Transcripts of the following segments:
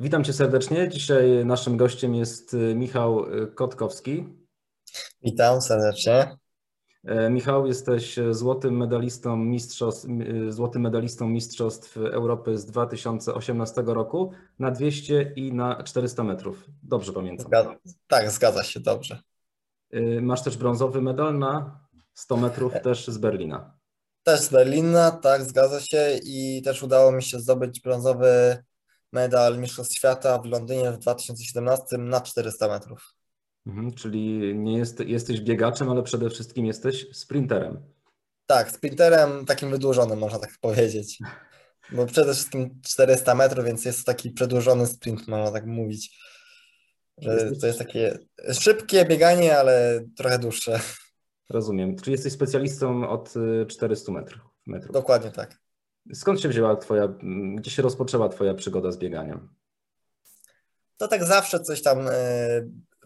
Witam Cię serdecznie. Dzisiaj naszym gościem jest y, Michał y, Kotkowski. Witam serdecznie. E, Michał, jesteś złotym medalistą mistrzostw, y, złotym medalistą mistrzostw Europy z 2018 roku na 200 i na 400 metrów. Dobrze pamiętam. Zgadza, tak, zgadza się, dobrze. Masz też brązowy medal na 100 metrów też z Berlina. Też z Berlina, tak, zgadza się i też udało mi się zdobyć brązowy medal Mistrzostw Świata w Londynie w 2017 na 400 metrów. Mhm, czyli nie jest, jesteś biegaczem, ale przede wszystkim jesteś sprinterem. Tak, sprinterem takim wydłużonym, można tak powiedzieć. Bo przede wszystkim 400 metrów, więc jest to taki przedłużony sprint, można tak mówić. Że to jest takie szybkie bieganie, ale trochę dłuższe. Rozumiem. Czyli jesteś specjalistą od 400 metrów. metrów. Dokładnie tak. Skąd się wzięła twoja, gdzie się rozpoczęła twoja przygoda z bieganiem? To tak zawsze coś tam e,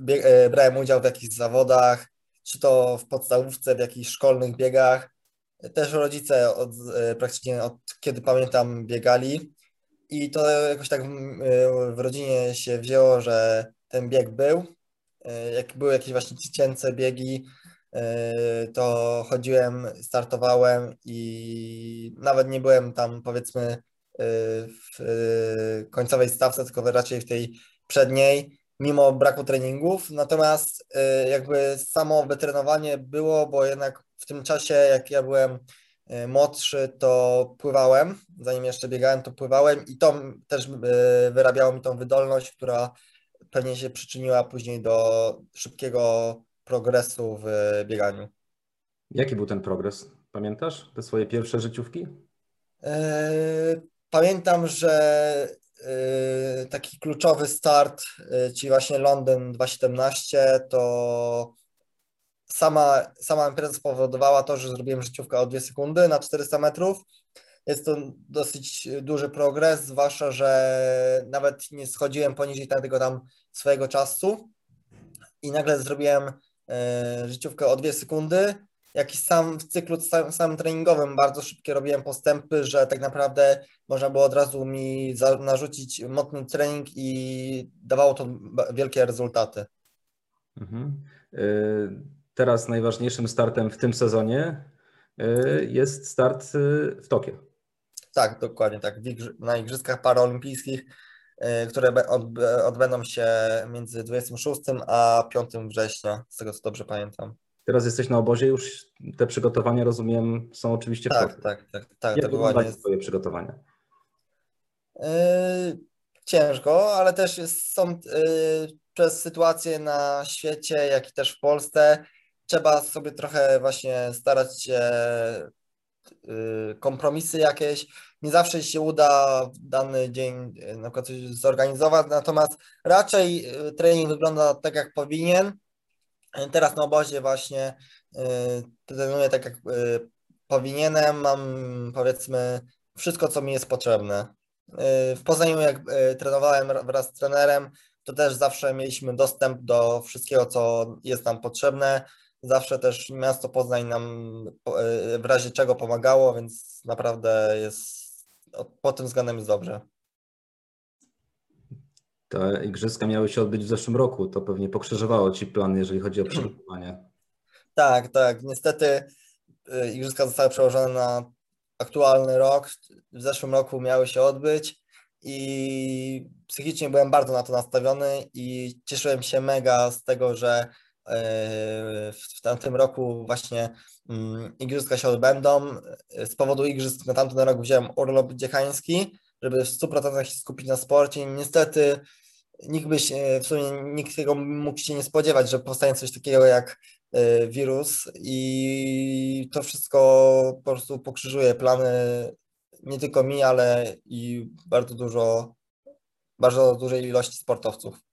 e, brałem udział w jakichś zawodach, czy to w podstawówce, w jakichś szkolnych biegach. Też rodzice od, e, praktycznie od kiedy pamiętam biegali i to jakoś tak w rodzinie się wzięło, że ten bieg był. Jak były jakieś właśnie dziecięce biegi, to chodziłem, startowałem i nawet nie byłem tam powiedzmy yy, w yy, końcowej stawce, tylko raczej w tej przedniej, mimo braku treningów. Natomiast jakby samo wytrenowanie było, bo jednak w tym czasie, jak ja byłem młodszy, to pływałem. Zanim jeszcze biegałem, to pływałem i to też wyrabiało mi tą wydolność, która pewnie się przyczyniła później do szybkiego progresu w bieganiu. Jaki był ten progres? Pamiętasz te swoje pierwsze życiówki? E, pamiętam, że e, taki kluczowy start, e, czyli właśnie Londyn 2017, to sama, sama impreza spowodowała to, że zrobiłem życiówkę o 2 sekundy na 400 metrów. Jest to dosyć duży progres, zwłaszcza, że nawet nie schodziłem poniżej tego tam swojego czasu i nagle zrobiłem E, życiówkę o dwie sekundy. Jak i sam w cyklu sam, samym treningowym bardzo szybkie robiłem postępy, że tak naprawdę można było od razu mi za, narzucić mocny trening i dawało to wielkie rezultaty. Mhm. E, teraz najważniejszym startem w tym sezonie e, jest start w Tokio. Tak, dokładnie tak. Na Igrzyskach Paraolimpijskich które odbędą się między 26 a 5 września, z tego co dobrze pamiętam. Teraz jesteś na obozie, już te przygotowania, rozumiem, są oczywiście w Tak, tak, tak. tak Jak wyglądają jest... Twoje przygotowania? Yy, ciężko, ale też są yy, przez sytuację na świecie, jak i też w Polsce, trzeba sobie trochę właśnie starać się yy, kompromisy jakieś, nie zawsze się uda w dany dzień e, na przykład coś zorganizować, natomiast raczej e, trening wygląda tak, jak powinien. E, teraz na obozie właśnie trenuję tak, jak powinienem. Mam powiedzmy wszystko, co mi jest potrzebne. W Poznaniu, jak trenowałem wraz z trenerem, to też zawsze mieliśmy dostęp do wszystkiego, co jest nam potrzebne. Zawsze też miasto Poznań nam w razie czego pomagało, więc naprawdę jest pod tym względem jest dobrze. Te igrzyska miały się odbyć w zeszłym roku. To pewnie pokrzyżowało Ci plan, jeżeli chodzi o przygotowanie. Tak, tak. Niestety y, igrzyska zostały przełożone na aktualny rok. W zeszłym roku miały się odbyć i psychicznie byłem bardzo na to nastawiony i cieszyłem się mega z tego, że w tamtym roku właśnie Mm, igrzyska się odbędą. Z powodu igrzysk na tamten rok wziąłem urlop dziechański, żeby w 100% się skupić na sporcie. Niestety nikt by się, w sumie nikt tego mógł się nie spodziewać, że powstanie coś takiego jak e, wirus i to wszystko po prostu pokrzyżuje plany nie tylko mi, ale i bardzo dużo, bardzo dużej ilości sportowców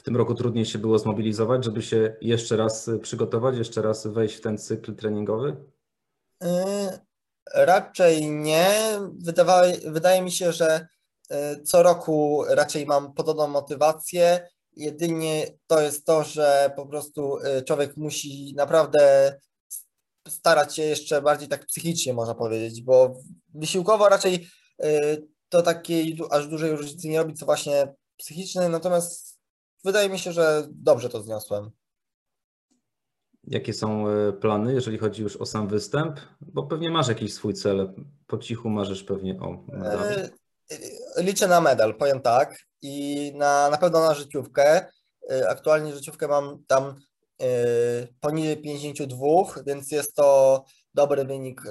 w tym roku trudniej się było zmobilizować, żeby się jeszcze raz przygotować, jeszcze raz wejść w ten cykl treningowy? Yy, raczej nie. Wydawało, wydaje mi się, że yy, co roku raczej mam podobną motywację. Jedynie to jest to, że po prostu człowiek musi naprawdę starać się jeszcze bardziej tak psychicznie, można powiedzieć, bo wysiłkowo raczej to takiej aż dużej różnicy nie robi, co właśnie psychicznej, natomiast wydaje mi się, że dobrze to zniosłem. Jakie są e, plany, jeżeli chodzi już o sam występ? Bo pewnie masz jakiś swój cel. Po cichu marzysz pewnie o medalu. E, Liczę na medal, powiem tak, i na, na pewno na życiówkę. E, Aktualnie życiówkę mam tam poniżej 52, więc jest to dobry wynik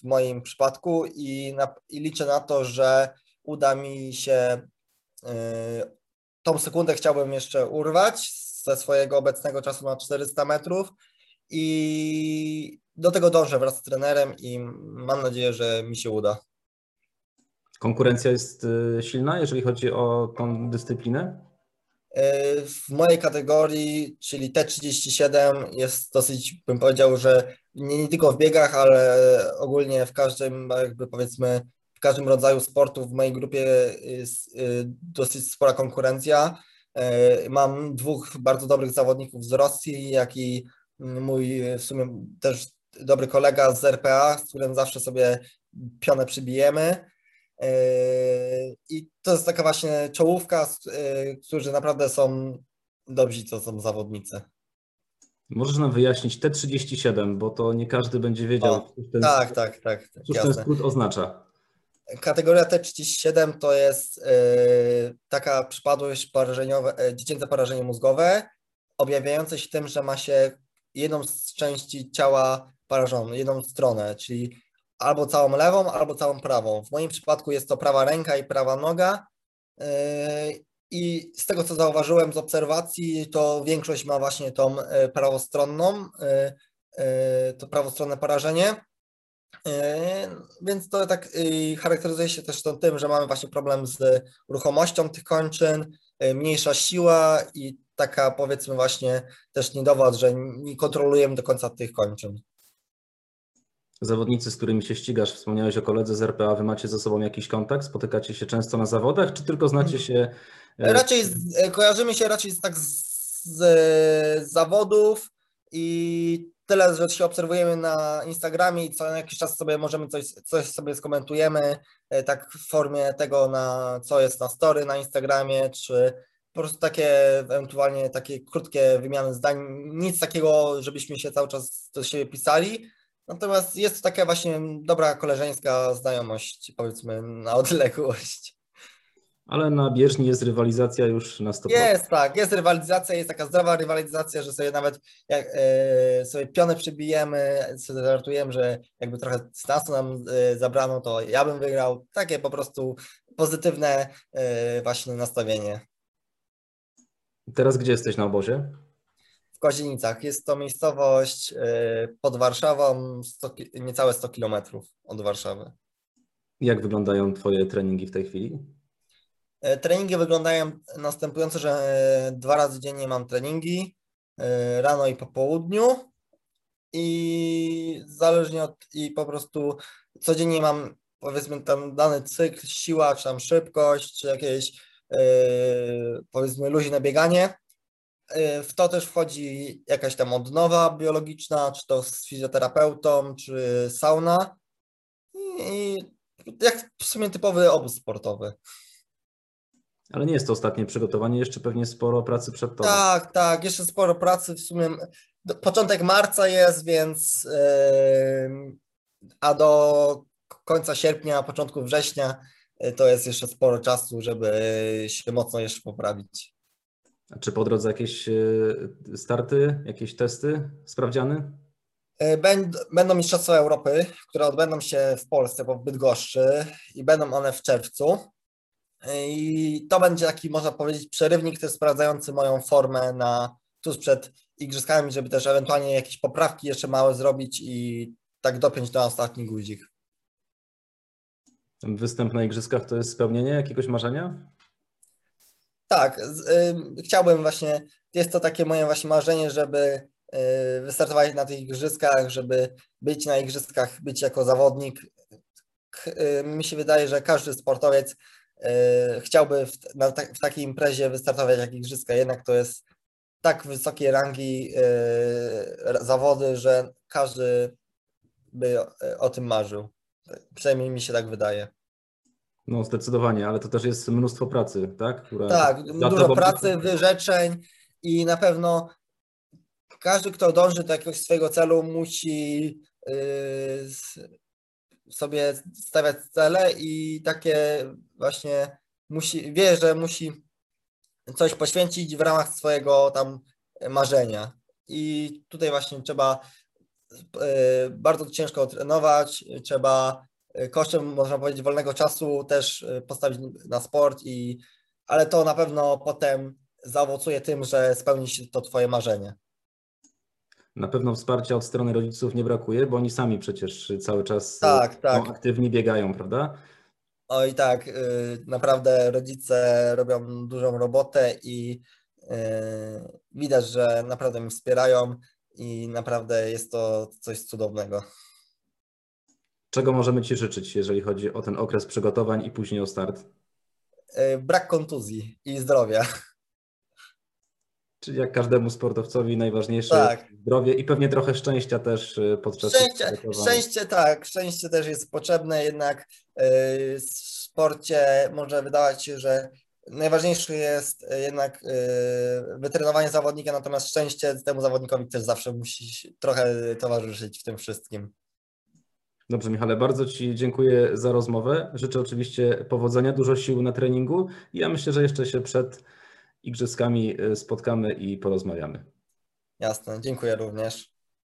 w moim przypadku i, na, i liczę na to, że uda mi się tą sekundę chciałbym jeszcze urwać ze swojego obecnego czasu na 400 metrów i do tego dążę wraz z trenerem i mam nadzieję, że mi się uda. Konkurencja jest e, silna, jeżeli chodzi o tą dyscyplinę? E, W mojej kategorii, czyli T37, jest dosyć, bym powiedział, że nie, nie tylko w biegach, ale ogólnie w każdym, jakby powiedzmy, każdym rodzaju sportu w mojej grupie jest e, dosyć spora konkurencja. E, Mam dwóch bardzo dobrych zawodników z Rosji, jak i mój w sumie też dobry kolega z RPA, z którym zawsze sobie pionę przybijemy. I to jest taka właśnie czołówka, którzy naprawdę są dobrzy, to są zawodnicy. Możesz nam wyjaśnić T37, bo to nie każdy będzie wiedział, O, cóż ten, Tak, tak, tak, tak, cóż ten jasne. skrót oznacza. Kategoria T37 to jest yy, taka przypadłość porażeniowe, e, dziecięce porażenie mózgowe, objawiające się tym, że ma się jedną z części ciała parażoną, jedną stronę, czyli albo całą lewą, albo całą prawą. W moim przypadku jest to prawa ręka i prawa noga. Yy, I z tego, co zauważyłem z obserwacji, to większość ma właśnie tą prawostronną, to prawostronne porażenie. E, Więc to tak y, charakteryzuje się też tym, że mamy właśnie problem z ruchomością tych kończyn, y, mniejsza siła i taka powiedzmy właśnie też niedowład, że nie kontrolujemy do końca tych kończyn. Zawodnicy, z którymi się ścigasz, wspomniałeś o koledze z RPA, wy macie ze sobą jakiś kontakt? Spotykacie się często na zawodach, czy tylko znacie się? e, Raczej z, e, kojarzymy się raczej z, tak z, z zawodów i tyle, że się obserwujemy na Instagramie i co jakiś czas sobie możemy coś, coś sobie skomentujemy, e, tak w formie tego, na co jest na story na Instagramie, czy po prostu takie ewentualnie takie krótkie wymiany zdań, nic takiego, żebyśmy się cały czas do siebie pisali. Natomiast jest to taka właśnie dobra koleżeńska znajomość, powiedzmy, na odległość. Ale na bieżni jest rywalizacja już na 100%. Jest, tak, jest rywalizacja, jest taka zdrowa rywalizacja, że sobie nawet jak e, sobie piony przybijemy, sobie żartujemy, że jakby trochę stansu nam e, zabrano, to ja bym wygrał. Takie po prostu pozytywne e, właśnie nastawienie. Teraz gdzie jesteś na obozie? W Kozienicach jest to miejscowość e, pod Warszawą, 100, ki- niecałe 100 kilometrów od Warszawy. Jak wyglądają twoje treningi w tej chwili? E, Treningi wyglądają następująco, że e, dwa razy dziennie mam treningi, e, rano i po południu i zależnie od, i po prostu codziennie mam powiedzmy tam dany cykl, siła, czy tam szybkość, czy jakieś powiedzmy luźne bieganie. W to też wchodzi jakaś tam odnowa biologiczna, czy to z fizjoterapeutą, czy sauna i jak w sumie typowy obóz sportowy. Ale nie jest to ostatnie przygotowanie, jeszcze pewnie sporo pracy przed tobą. Tak, tak, jeszcze sporo pracy w sumie. do- Początek marca jest, więc em, a do końca sierpnia, początku września y, to jest jeszcze sporo czasu, żeby się mocno jeszcze poprawić. A czy po drodze jakieś e, starty, jakieś testy, sprawdziany? Będ, będą Mistrzostwa Europy, które odbędą się w Polsce, bo w Bydgoszczy i będą one w czerwcu. I to będzie taki, można powiedzieć, przerywnik też sprawdzający moją formę na tuż przed igrzyskami, żeby też ewentualnie jakieś poprawki jeszcze małe zrobić i tak dopiąć do ostatni guzik. Ten Występ na igrzyskach to jest spełnienie jakiegoś marzenia? Tak, y, chciałbym właśnie, jest to takie moje właśnie marzenie, żeby y, wystartować na tych igrzyskach, żeby być na igrzyskach, być jako zawodnik. K- y, Mi się wydaje, że każdy sportowiec chciałby w, na, w takiej imprezie wystartować jak igrzyska, jednak to jest tak wysokiej rangi ra- zawody, że każdy by o, o tym marzył. Przynajmniej mi się tak wydaje. No zdecydowanie, ale to też jest mnóstwo pracy, tak? Która Tak, dużo pracy, wyrzeczeń i na pewno każdy, kto dąży do jakiegoś swojego celu, musi sobie stawiać cele i takie właśnie musi, wie, że musi coś poświęcić w ramach swojego tam marzenia. I tutaj właśnie trzeba yy, bardzo ciężko trenować, trzeba yy, kosztem, można powiedzieć, wolnego czasu też yy, postawić na sport i ale to na pewno potem zaowocuje tym, że spełni się to twoje marzenie. Na pewno wsparcia od strony rodziców nie brakuje, bo oni sami przecież cały czas Tak, są tak. aktywni, biegają, prawda? Oj tak, y, naprawdę rodzice robią dużą robotę i y, widać, że naprawdę mnie wspierają i naprawdę jest to coś cudownego. Czego możemy Ci życzyć, jeżeli chodzi o ten okres przygotowań i później o start? Brak kontuzji i zdrowia. Czyli jak każdemu sportowcowi najważniejsze Tak. zdrowie i pewnie trochę szczęścia też y, podczas Szczęście, szczęście tak, szczęście też jest potrzebne, jednak y, w sporcie może wydawać się, że najważniejsze jest y, jednak wytrenowanie zawodnika, natomiast szczęście temu zawodnikowi też zawsze musi trochę towarzyszyć w tym wszystkim. Dobrze, Michale, bardzo Ci dziękuję za rozmowę. Życzę oczywiście powodzenia, dużo sił na treningu i ja myślę, że jeszcze się przed igrzyskami y, spotkamy i porozmawiamy. Jasne, dziękuję również.